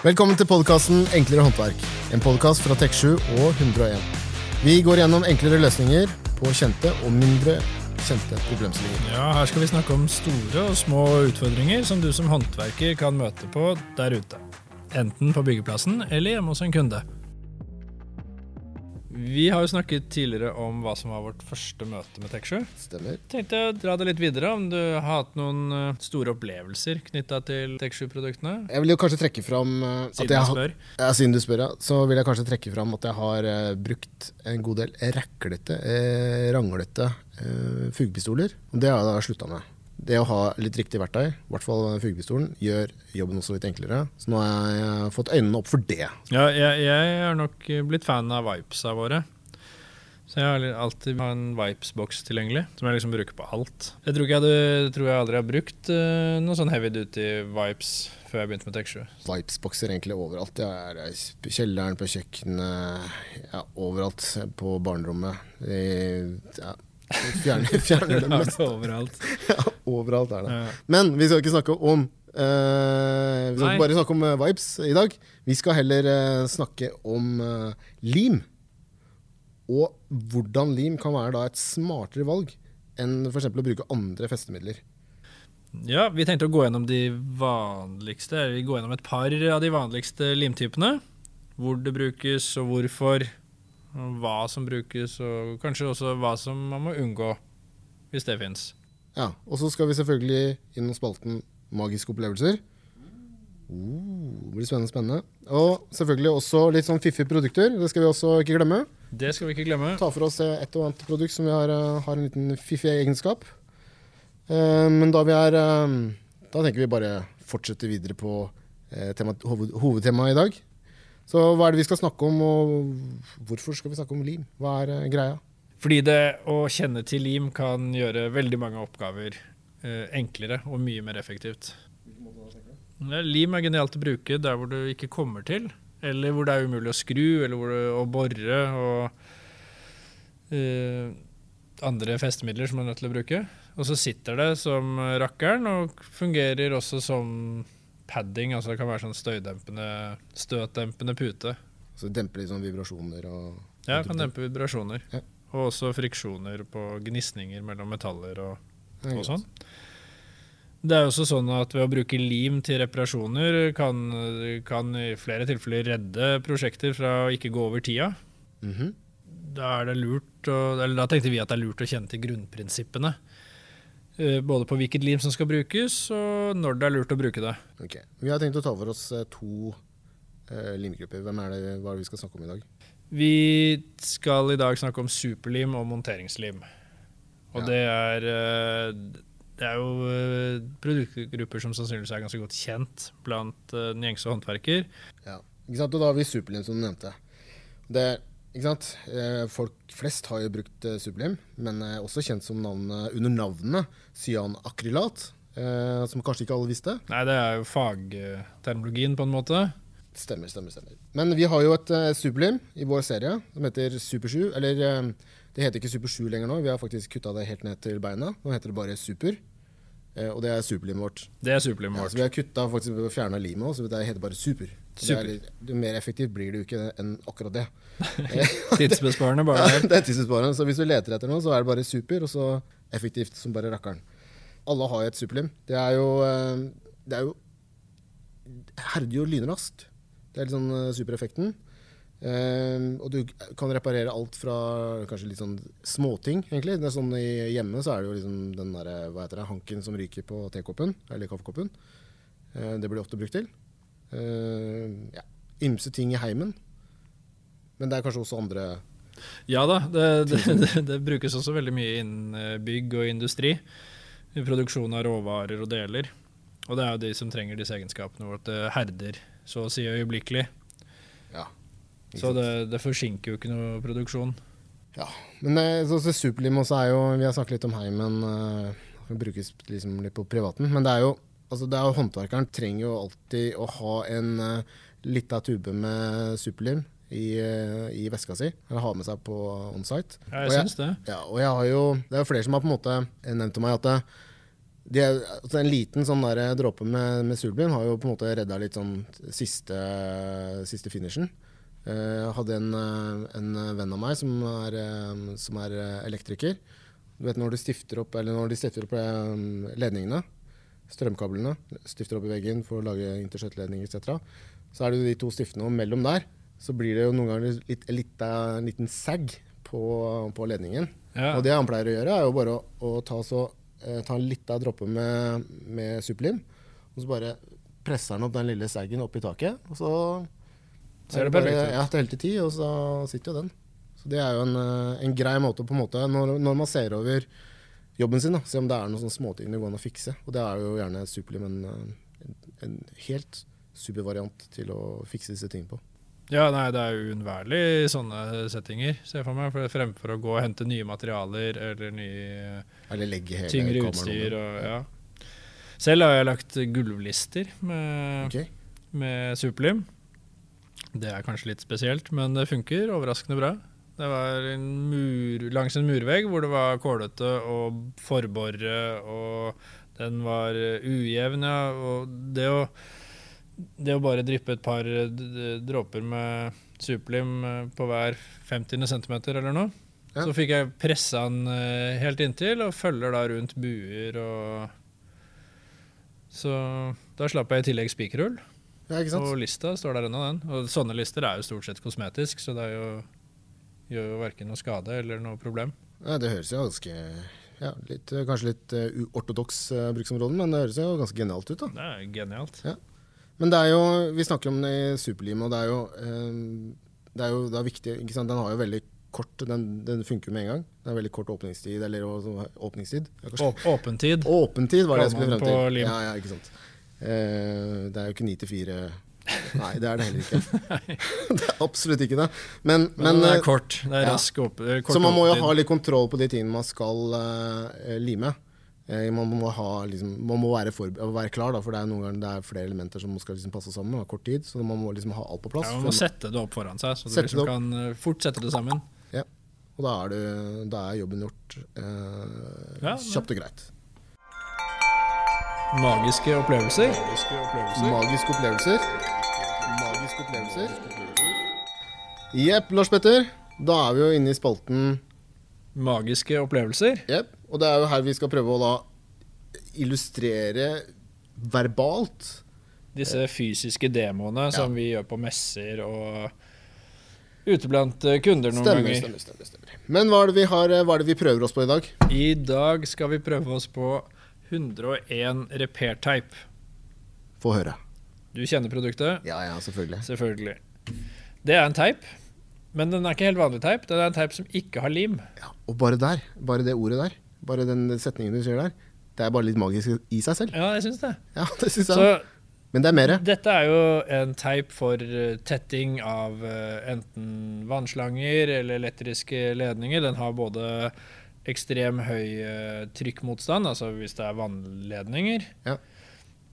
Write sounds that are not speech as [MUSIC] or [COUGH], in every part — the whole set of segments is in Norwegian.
Velkommen til podkasten Enklere håndverk. En podkast fra Tek7 og 101. Vi går gjennom enklere løsninger på kjente og mindre kjente problemstillinger. Ja, Her skal vi snakke om store og små utfordringer som du som håndverker kan møte på der ute. Enten på byggeplassen eller hjemme hos en kunde. Vi har jo snakket tidligere om hva som var vårt første møte med Tech7. Stemmer. Tenkte jeg å dra det litt videre, om du har hatt noen eh, store opplevelser knytta til Tech7-produktene? Jeg vil jo kanskje trekke fram eh, at Siden jeg har ja, Siden du spør, ja. Så vil jeg kanskje trekke fram at jeg har eh, brukt en god del ræklete, eh, ranglete fugepistoler. Det har jeg da slutta med. Det å ha litt riktig verktøy, i hvert fall fugepistolen, gjør jobben også litt enklere. Så nå har jeg fått øynene opp for det. Ja, jeg, jeg har nok blitt fan av Vipesa våre. Så jeg har alltid har en Vipes-boks tilgjengelig, som jeg liksom bruker på alt. Jeg tror, jeg, hadde, tror jeg aldri har brukt uh, noe sånn heavy duty Vipes før jeg begynte med Tech7. Vipes-bokser egentlig overalt. Det er i kjelleren, på kjøkkenet, ja, overalt på barnerommet. I, ja, fjerner, [LAUGHS] fjerner det mest. overalt. [LAUGHS] Ja, overalt er det. Ja. Men vi skal ikke snakke om uh, Vi skal Nei. ikke bare snakke om eh, vibes i dag. Vi skal heller uh, snakke om lim. Og hvordan lim kan være da et smartere valg enn f.eks. å bruke andre festemidler. Ja, vi tenkte å gå gjennom de vanligste, vi går gjennom et par av de vanligste limtypene. Hvor det brukes, og hvorfor. Hva som brukes, og kanskje også hva som man må unngå, hvis det fins. Ja, Og så skal vi selvfølgelig innom spalten Magiske opplevelser. Uh, det blir spennende, spennende. Og selvfølgelig også litt sånn fiffige produkter. Det skal vi også ikke glemme. Det skal vi ikke glemme. ta for oss et og annet produkt som vi har, eh, har en liten fiffig egenskap. Uh, Men da vi er uh, Da tenker vi bare fortsette videre på tema, hoved, hovedtemaet i dag. Så hva er det vi skal snakke om, og hvorfor skal vi snakke om lim? Hva er eh, greia? Fordi det å kjenne til lim kan gjøre veldig mange oppgaver eh, enklere og mye mer effektivt. Ja, lim er genialt å bruke der hvor du ikke kommer til, eller hvor det er umulig å skru, eller hvor det, å bore og eh, andre festemidler som man er nødt til å bruke. Og så sitter det som rakkeren og fungerer også som padding, altså det kan være sånn støydempende, støtdempende pute. Så det demper sånn vibrasjoner og Ja, kan dempe vibrasjoner. Ja. Og også friksjoner på gnisninger mellom metaller og, og sånn. Det er også sånn at ved å bruke lim til reparasjoner kan, kan i flere tilfeller redde prosjekter fra å ikke gå over tida. Da er det lurt å, eller da tenkte vi at det er lurt å kjenne til grunnprinsippene. Eh, Både på hvilket lim som skal brukes, og når det er lurt å bruke det. Ok. Vi har tenkt å ta for oss eh, to eh, limgrupper. Hvem er det, hva er det vi skal snakke om i dag? Vi skal i dag snakke om superlim og monteringslim. Og Ja. det er Det er jo produktgrupper som sannsynligvis er ganske godt kjent blant den gjengse håndverker. Ja. Ikke sant? Og da har vi superlim, som du nevnte. Det? Eh, Folk flest har jo brukt sublim, superlim, men eh, også kjent som navnet, under navnet cyanakrylat, eh, som kanskje ikke alle visste. Nei, det er jo fagtermologien, på en måte. Stemmer, stemmer, stemmer. Men vi har jo et sublim i vår serie som heter Super 7. Eller eh, det heter ikke Super 7 lenger nå, vi har faktisk kutta det helt ned til beina. Nå heter det bare Super. Eh, og det er superlimet vårt. Det er superlimet Ja, vårt. så vi har kutta faktisk fjerna limet så det heter bare Super. Litt- mer effektivt blir det jo ikke enn akkurat det. [LAUGHS] Tidsbesparende, Ja, bare. det er tidsbesparende. Så hvis du leter etter noe, så er det bare super, og så effektivt som bare rakkeren. Alle har jo et superlim. Det er jo eh, Det er jo herder jo lynraskt. Det er litt sånn eh, supereffekten. Um, og du kan reparere alt fra kanskje litt sånn småting, egentlig. Det er sånn i Hjemme så er det jo liksom den der, hva heter det, hanken som ryker på tekoppen, eller kaffekoppen. Uh, det blir ofte brukt til. Eh, ja, ymse ting i heimen. Men det er kanskje også andre Ja da, det, det, [LAUGHS] det, det brukes også veldig mye innen eh, bygg og industri. I produksjon av råvarer og deler. Og det er jo de som trenger disse egenskapene hvor det herder så å si øyeblikkelig. Ja. Så det, det forsinker jo ikke noe produksjon. Ja. Men eh, så, så superlim også er jo Vi har snakket litt om heimen. Uh, Det brukes liksom litt på privaten. Men det er jo altså det er håndverkeren trenger jo alltid å ha en uh, lita tube med superlim i, eh, i veska si. Eller ha med seg på onsite. Ja, Og jeg syns det. Ja, og jeg har jo, det er jo flere som har på en måte nevnt til meg at det, det er, altså En liten sånn der dråpe med, med Sulbin har jo på en måte redda litt sånn siste, siste finishen. Eh, Jeg hadde en, eh, en venn av meg som er, eh, som er eh, elektriker. Du vet når du stifter opp, eller når de stifter opp eh, ledningene, strømkablene, stifter opp i veggen for å lage intercettledning etc., så er det de to stiftene, og mellom der så blir det jo noen ganger litt, litt, en liten sag på, på ledningen. Ja. Og det han pleier å gjøre, er jo bare å, å ta, så, eh, ta en liten dråpe med, med superlim, og så bare presser han opp den lille saggen opp i taket, og så Ser det er perfekt ut. Ja, til hele tid, og så sitter jo den. Så det er jo en, eh, en grei måte på en måte, når, når man ser over jobben sin, da, se om det er noen sånne småting det går an å fikse. Og det er jo gjerne superlim en, eh, en, en helt supervariant til å fikse disse tingene på. Ja, nei, det er jo uunnværlig i sånne settinger, ser jeg for meg. For fremfor å gå og hente nye materialer eller nye Eller legge hele tyngre utstyr og ja. Selv har jeg lagt gulvlister med, okay. med superlim. Det er kanskje litt spesielt, men det funker overraskende bra. Det var en mur, langs en murvegg hvor det var kålete og forbore, og den var eh, ujevn. Ja, og det å, det å bare dryppe et par eh, dråper med superlim eh, på hver 50. centimeter eller noe, Ja. så fikk jeg pressa den helt inntil, og følger da rundt buer og Så da slapp jeg i tillegg spikerhull. Ja. Og lista står der ennå, den. Og sånne lister er jo stort sett kosmetisk, så det er jo, gjør jo verken noe skade eller noe problem. Ja, det høres jo ganske ja, litt, eh, Kanskje litt uh, uortodoks uh, bruksområde, men det høres jo ganske genialt ut. da. Det er genialt. Men det er jo, vi snakker om det i superlim, og det er jo, eh, det er jo det er viktig ikke sant? Den har jo veldig kort Den, den funker jo med en gang. Det er veldig kort åpningstid. Eller å- åpningstid. Ja, Åpentid. Åpentid var det jeg skulle frem til. Ja, ja, ikke sant. Eh, det er jo ikke ni til fire Nei, det er det heller ikke. [LAUGHS] [LAUGHS] det er absolutt ikke det. Men, Men, men det eh, er kort. Det er ja. rask åp eh, kort Så man må jo ha litt kontroll på de tingene man skal uh, lime. Eh, man, må ha, liksom, man må være, for, være klar, da, for det er noen ganger det er flere elementer som skal liksom passe sammen. Kort tid, så man må liksom ha alt på plass. Ja, man må sette det opp foran seg, så du liksom kan eh, fort sette det sammen. Ja, og da er, du, da er jobben gjort eh, Ja, kjapt og greit. Magiske opplevelser. Magiske opplevelser. Magiske opplevelser. Jepp, Lars Petter. Da er vi jo inne i spalten Magiske opplevelser. Jepp. Og det er jo her vi skal prøve å da illustrere verbalt Disse fysiske demoene som vi gjør på messer og ute blant eh, kunder noen Stemmer, ganger. stemmer, stemmer, stemmer. Men hva er, det vi har, hva er det vi prøver oss på i dag? I dag skal vi prøve oss på 101 repair type. Få høre. Du kjenner produktet? Ja, ja, selvfølgelig. Selvfølgelig. Det er en teip, men den er ikke helt vanlig teip. Det er en teip som ikke har lim. Ja, og bare der, bare det ordet der, bare den setningen du sier der, det er bare litt magisk i seg selv. Ja, jeg syns det. Ja, det synes jeg. Så Men det er mer. dette er jo en teip for eh, tetting av eh, enten vannslanger eller elektriske ledninger. Den har både ekstrem høy eh, trykkmotstand, altså hvis det er vannledninger. Ja.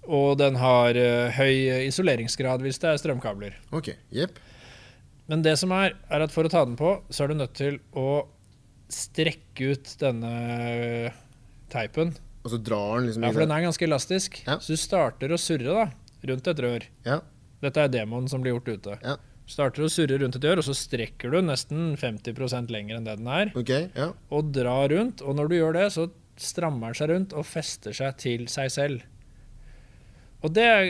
Og den har eh, høy isoleringsgrad hvis det er strømkabler. Ok, yep. Men det som er, er at for å ta den på, så er du nødt til å strekke ut denne teipen. Og så drar den liksom Ja, for den er ganske elastisk. Ja. Så du starter å surre da, rundt et rør. Ja, Dette er demoen som blir gjort ute. Ja. Starter å surre rundt et hjør, og så strekker du nesten 50 lenger enn det den er, ok, ja. og drar rundt. Og når du gjør det, så strammer den seg rundt og fester seg til seg selv. Og det er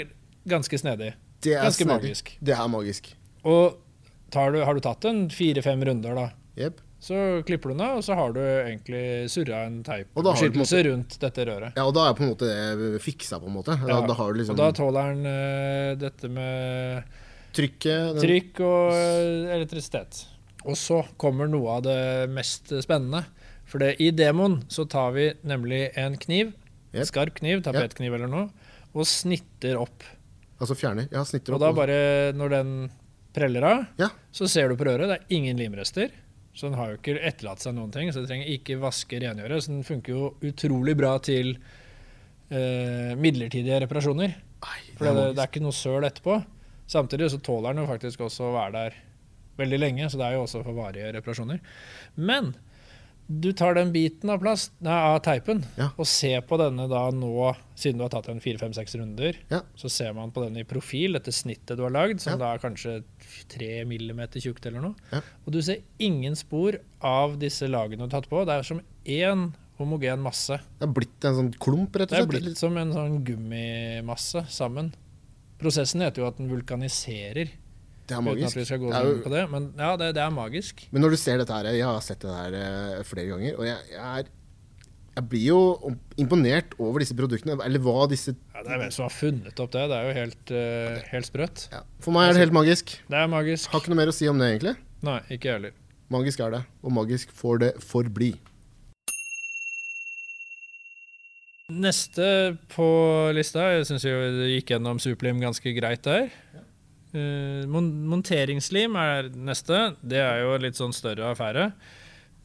ganske snedig. Det er Ganske snedig. magisk. Det er magisk. Og tar du, har du tatt en fire-fem runder, da, yep. så klipper du den av, og så har du egentlig surra en da teipbeskyttelse rundt dette røret. Ja, og da er på en måte det fiksa, på en måte. Ja, da har du liksom Og da tåler den uh, dette med trykket den, trykk og eh, elektrisitet. Og så kommer noe av det mest spennende. For det, i demoen så tar vi nemlig en kniv, Yep. skarp kniv, tapetkniv eller noe, og snitter opp. Altså fjerner. Ja, snitter Og da bare, når den preller av, Ja. så ser du på røret, det er ingen limrester. Så den har jo ikke etterlatt seg noen ting, så det trenger ikke vaske, rengjøre. Så den funker jo utrolig bra til eh, midlertidige reparasjoner. Nei, For det, det er ikke noe søl etterpå. Samtidig så tåler den jo faktisk også å være der veldig lenge, så det er jo også for varige reparasjoner. Men Du tar den biten av, plast, nei, av teipen Ja. og ser på denne da nå, siden du har tatt en fire-fem-seks runder, Ja. så ser man på den i profil, dette snittet du har lagd, som Ja. da er kanskje tre millimeter tjukt eller noe. Og du ser ingen spor av disse lagene du har tatt på. Det er som én homogen masse. Det er blitt en sånn klump, rett og slett? Det er blitt som en sånn gummimasse sammen. Prosessen heter jo at den vulkaniserer, Det er uten at vi skal gå Det er jo- på det. Men ja, det, det er magisk. Men når du ser dette her, jeg har sett det her eh, flere ganger, og jeg, jeg er jeg blir jo imponert over disse produktene, eller hva disse Ja, det er hvem som har funnet opp det. Det er jo helt, eh, helt sprøtt. ja. For meg er det helt magisk. Det er magisk. Har ikke noe mer å si om det, egentlig. Nei, ikke heller. Magisk er det, og magisk får det forbli. Neste på lista, jeg syns vi gikk gjennom Superlim ganske greit der. Uh, mon monteringslim er neste. Det er jo litt sånn større affære.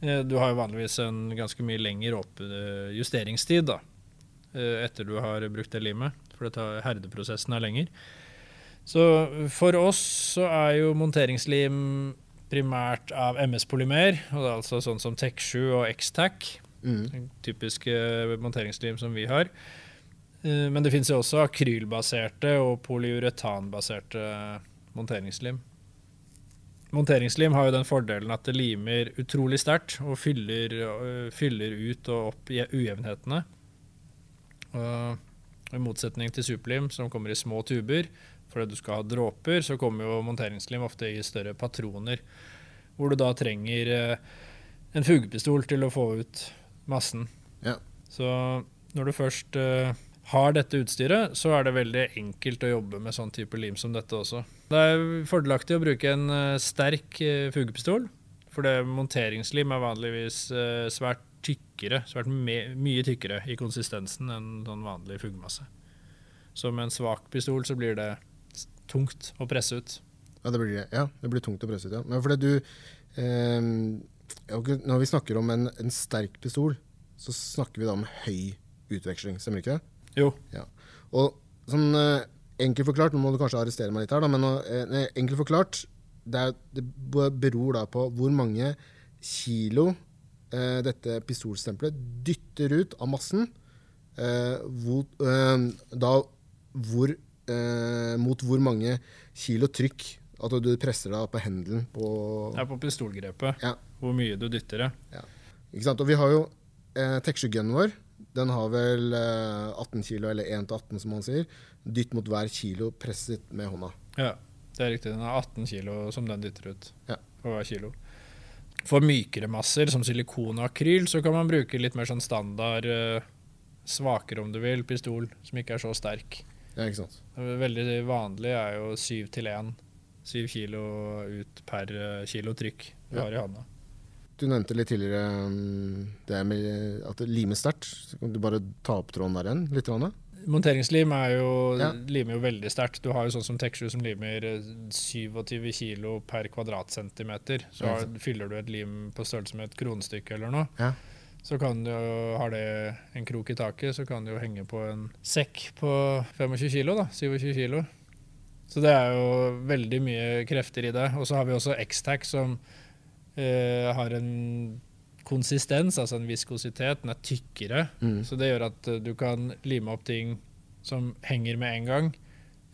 Uh, du har jo vanligvis en ganske mye lengre opp uh, justeringstid da, etter du har brukt det limet, for det tar, herdeprosessen er lenger. Så for oss så er jo monteringslim primært av MS-polymer, og det er altså sånn som Tech7 og X-Tac Mm. typiske monteringslim som vi har. Eh, Men det finnes jo også akrylbaserte og polyuretanbaserte monteringslim. Monteringslim har jo den fordelen at det limer utrolig sterkt og fyller, øh, fyller ut og opp je- ujevnhetene. Og I motsetning til superlim, som kommer i små tuber, fordi du skal ha dråper, så kommer jo monteringslim ofte i større patroner, hvor du da trenger eh, en fugepistol til å få ut massen. Ja. Så når du først uh, har dette utstyret, så er det veldig enkelt å jobbe med sånn type lim som dette også. Det er fordelaktig å bruke en uh, sterk uh, fugepistol, for det monteringslim er vanligvis svært tykkere, svært mye tykkere i konsistensen enn sånn vanlig fugemasse. Så med en svak pistol så blir det tungt å presse ut. Ja, det blir, det. ja, det blir tungt å presse ut, ja. Men fordi du eh, Når vi snakker om en, en sterk pistol, så snakker vi da om høy utveksling, stemmer ikke det? Jo. Og sånn eh, enkelt forklart, nå må du kanskje arrestere meg litt her, da, men eh, enkelt forklart, det, er, det beror da på hvor mange kilo eh, dette pistolstempelet dytter ut av massen, eh, hvor, da hvor, mot hvor mange kilo trykk at du presser deg på hendelen på Ja, på pistolgrepet Ja. Hvor mye du dytter det. Ikke sant? Og vi har jo eh, Texture-gunnen vår. Den har vel eh, 18 kilo, eller 1 til 18, som man sier. Dytt mot hver kilo presset med hånda. Ja, det er riktig. Den er 18 kilo som den dytter ut Ja. på hver kilo. For mykere masser, som silikon og akryl, så kan man bruke litt mer sånn standard, eh, svakere om du vil, pistol, som ikke er så sterk. Ja, ikke sant? Veldig vanlig er jo 7 til 1. 7 kilo ut per eh, kilo trykk du Ja. har i hånda. Du nevnte litt tidligere um, det med at det limer sterkt. Kan du bare ta opp tråden der igjen? Litt? Rann, Monteringslim er jo, Ja. limer jo veldig sterkt. Du har jo sånn som Tech7 som limer eh, 27 kilo per kvadratcentimeter. Så har, fyller du et lim på størrelse med et kronestykke eller noe. Ja. Så kan du, har det en krok i taket, så kan du jo henge på en sekk på 25 kilo, da. 27 kilo. Så det er jo veldig mye krefter i det. Og så har vi også X-Tac som eh, har en konsistens, altså en viskositet. Den er tykkere. Mm. Så det gjør at eh, du kan lime opp ting som henger med en gang.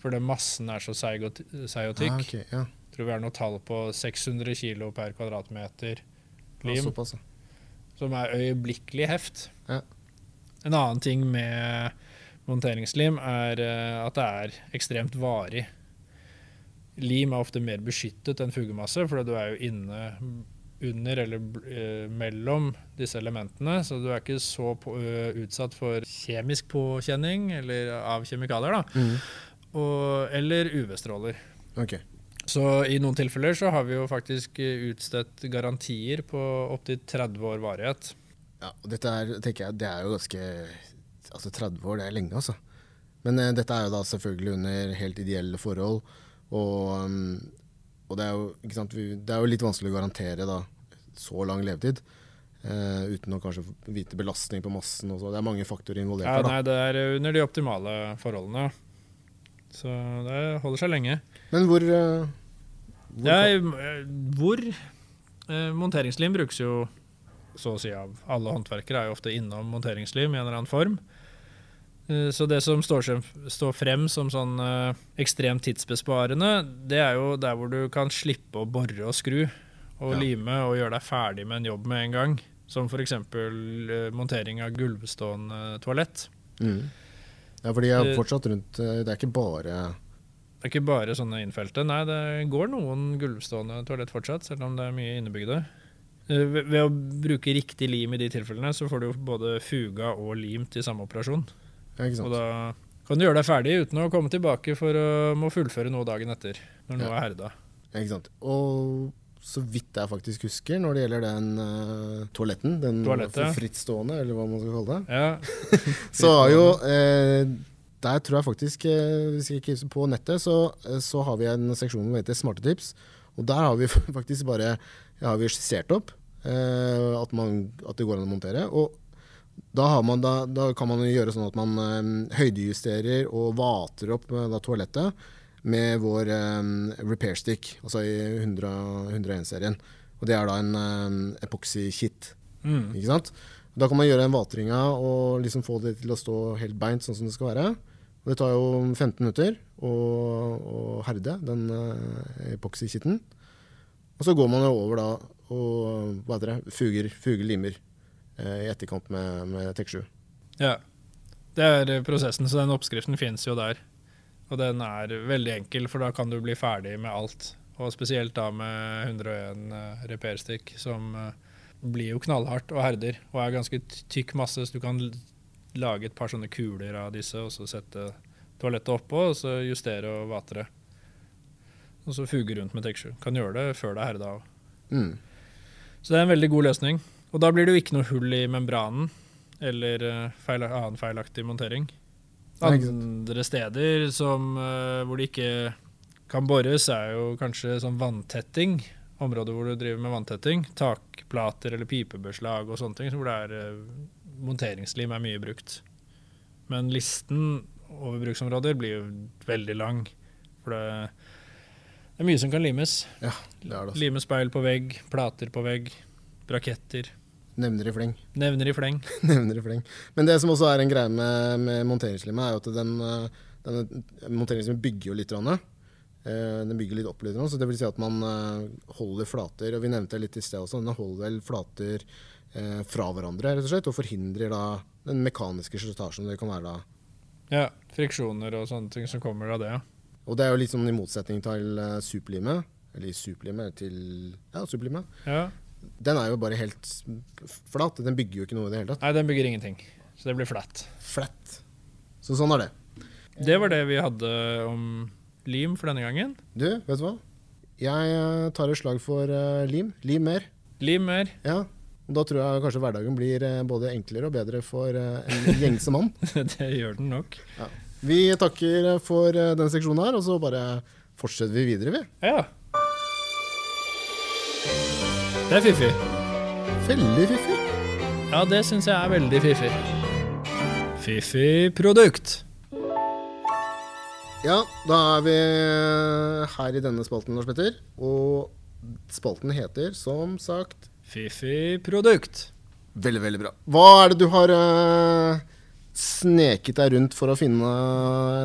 Fordi massen er så seig og, seig og tykk. Ah, okay, ja. Tror vi har noe tall på 600 kilo per kvadratmeter lim, ja. som er øyeblikkelig heft. Ja. En annen ting med monteringslim er eh, at det er ekstremt varig. Lim er ofte mer beskyttet enn fugemasse, for du er jo inne under eller eh, mellom disse elementene, så du er ikke så på, eh, utsatt for kjemisk påkjenning eller av kjemikalier, da, Mm. og, eller UV-stråler. Okay. Så i noen tilfeller så har vi jo faktisk eh, utstedt garantier på opptil 30 år varighet. Ja, og dette er, tenker jeg, det er jo ganske Altså 30 år, det er lenge, altså. Men eh, dette er jo da selvfølgelig under helt ideelle forhold. Og, um, og det, er jo, sant, det er jo litt vanskelig å garantere da så lang levetid. Uh, uten å kanskje vite belastning på massen. Og så. Det er mange faktorer involvert Ja, nei, det er under de optimale forholdene. Så det holder seg lenge. Men hvor, uh, hvor ja, eh, hvor uh, Monteringslim brukes jo så å si av alle håndverkere er jo ofte innom monteringslim i en eller annen form. Eh, Så det som står, frem- som sånn eh, ekstremt tidsbesparende, det er jo der hvor du kan slippe å bore og skru og Ja. lime og gjøre deg ferdig med en jobb med en gang. Som f.eks. Uh, montering av gulvstående toalett. Mm. Ja, for de er Eh, fortsatt rundt eh, Det er ikke bare Det er ikke bare sånne innfelte. Nei, det går noen gulvstående toalett fortsatt, selv om det er mye innebygde. Eh, Ved ved å bruke riktig lim i de tilfellene, så får du jo både fuga og lim til samme operasjon. Og da kan du gjøre deg ferdig uten å komme tilbake for å må fullføre noe dagen etter, når noe Ja. er herda. Ikke sant? Og så vidt jeg faktisk husker, når det gjelder den uh, toaletten, den Toalettet. frittstående, eller hva man skal kalle det, Ja, [LAUGHS] så har jo eh, Der tror jeg faktisk, eh, hvis jeg ikke husker på nettet, så, eh, så har vi en seksjon som heter Smarte tips. Og der har vi [LAUGHS] faktisk bare ja, har vi skissert opp eh, at, man, at det går an å montere. Og da, har man, da, da kan man gjøre sånn at man eh, høydejusterer og vater opp eh, da, toalettet med vår eh, repair stick, altså i 101-serien. Og det er da en eh, epoxy-kit. mm. Ikke sant? Da kan man gjøre den vatringa og liksom få det til å stå helt beint sånn som det skal være. Og det tar jo 15 minutter å, å herde den uh, epoxy-kitten. Og så går man jo over da og hva heter det, fuger, fuger limer eh, i etterkant med, med Tek7. ja. Det er eh, prosessen, så den oppskriften finnes jo der. Og den er veldig enkel, for da kan du bli ferdig med alt. Og spesielt da med 101 eh, repairstick, som eh, blir jo knallhardt og herder, og er ganske tykk masse, så du kan lage et par sånne kuler av disse, og så sette toalettet oppå, og så justere og vate det. Og så fuge rundt med Tek7. Kan gjøre det før det er herda av. Mm. Så det er en veldig god løsning. Og da blir det jo ikke noe hull i membranen eller eh, feil, annen feilaktig montering. Andre steder som, eh, hvor det ikke kan bores, er jo kanskje sånn vanntetting. Områder hvor du driver med vanntetting. Takplater eller pipebeslag og sånne ting. Hvor det er eh, monteringslim er mye brukt. Men listen over bruksområder blir jo veldig lang. For det, det er mye som kan limes. Ja, Det er det, altså. Lime speil på vegg, plater på vegg, braketter. Nevner i fleng. Nevner i fleng. [LAUGHS] Nevner i fleng. Men det som også er en greie med, med monteringslimet, er jo at den, eh, denne monteringslimet bygger jo litt. grann, eh, Den bygger litt opp litt, så det vil si at man eh, holder flater, og vi nevnte det litt i sted også, den holder vel flater fra hverandre, rett og slett, og forhindrer da den mekaniske slitasjen det kan være da. Ja, friksjoner og sånne ting som kommer av det. ja. Og det er jo litt sånn i motsetning til superlimet, eller superlimet til ja, superlimet. Ja. Den er jo bare helt flat, den bygger jo ikke noe i det hele tatt. Nei, den bygger ingenting. Så det blir flatt. Flat. Så sånn er det. Det var det vi hadde om lim for denne gangen. Du, vet du hva? Jeg eh, tar et slag for eh, lim. Lim mer. Lim mer. Ja. Og da tror jeg kanskje hverdagen blir eh, både enklere og bedre for en [LAUGHS] gjengse mann. [LAUGHS] det gjør den nok. Vi takker for den seksjonen her, og så bare fortsetter vi videre, vi. Ja. Det er fiffig. Veldig fiffig. Ja, det syns jeg er veldig fiffig. Fiffig produkt. Ja, da er vi her i denne spalten, Lars Petter. Og spalten heter som sagt Fiffig produkt. Veldig, veldig bra. Hva er det du har eh, sneket deg rundt for å finne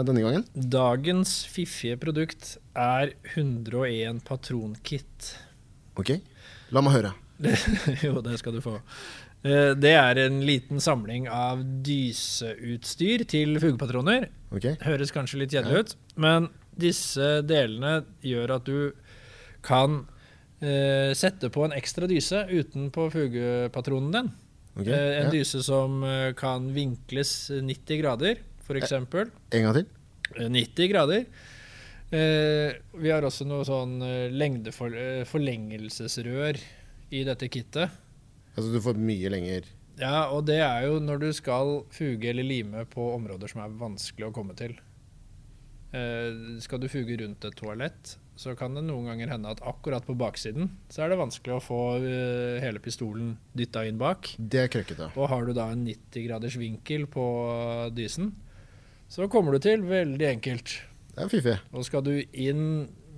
denne gangen? Dagens fiffige produkt er 101 patronkit. Ok, la meg høre. [LAUGHS] jo, det skal du få. Eh, Det er en liten samling av dyseutstyr til fugepatroner. Okay. Høres kanskje litt kjedelig ut, men disse delene gjør at du kan eh, sette på en ekstra dyse utenpå fugepatronen din. Okay. Eh, en ja. dyse som eh, kan vinkles 90 grader, f.eks. En gang til. Eh, 90 grader. Eh, vi har også noe sånn eh, lengdefor, eh, i dette kittet. Altså du får mye lenger Ja, og det er jo når du skal fuge eller lime på områder som er vanskelig å komme til. Eh, skal du fuge rundt et toalett, så kan det noen ganger hende at akkurat på baksiden så er det vanskelig å få uh, hele pistolen dytta inn bak. Det er krøkkete. Og har du da en 90 graders vinkel på dysen, så kommer du til veldig enkelt. Det er fiffig. Nå skal du inn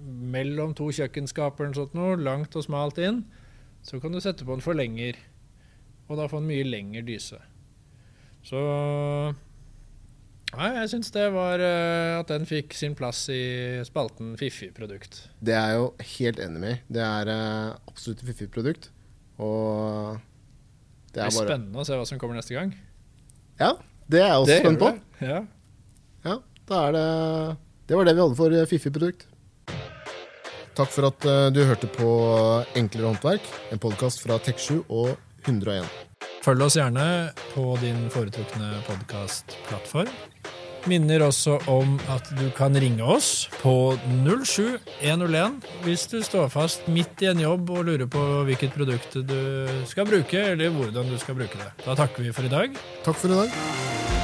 mellom to kjøkkenskaper, sånt noe, langt og smalt inn, så kan du sette på en forlenger og da få en mye lengre dyse. Så Nei, jeg syns det var eh, at den fikk sin plass i spalten fiffig produkt. Det er jeg jo helt enig med. Det er eh, absolutt et fiffig produkt. Og det Det er bare spennende å se hva som kommer neste gang. Ja, det er jeg også Det spent på. Ja. Ja, da er det Det var det vi hadde for eh, fiffig produkt. Takk for at eh, du hørte på Enklere håndverk, en podkast fra Tek7 og 101. Følg oss gjerne på din foretrukne podkastplattform. Minner også om at du kan ringe oss på 07101 hvis du står fast midt i en jobb og lurer på hvilket produkt du skal bruke, eller hvordan du skal bruke det. Da takker vi for i dag. Takk for i dag.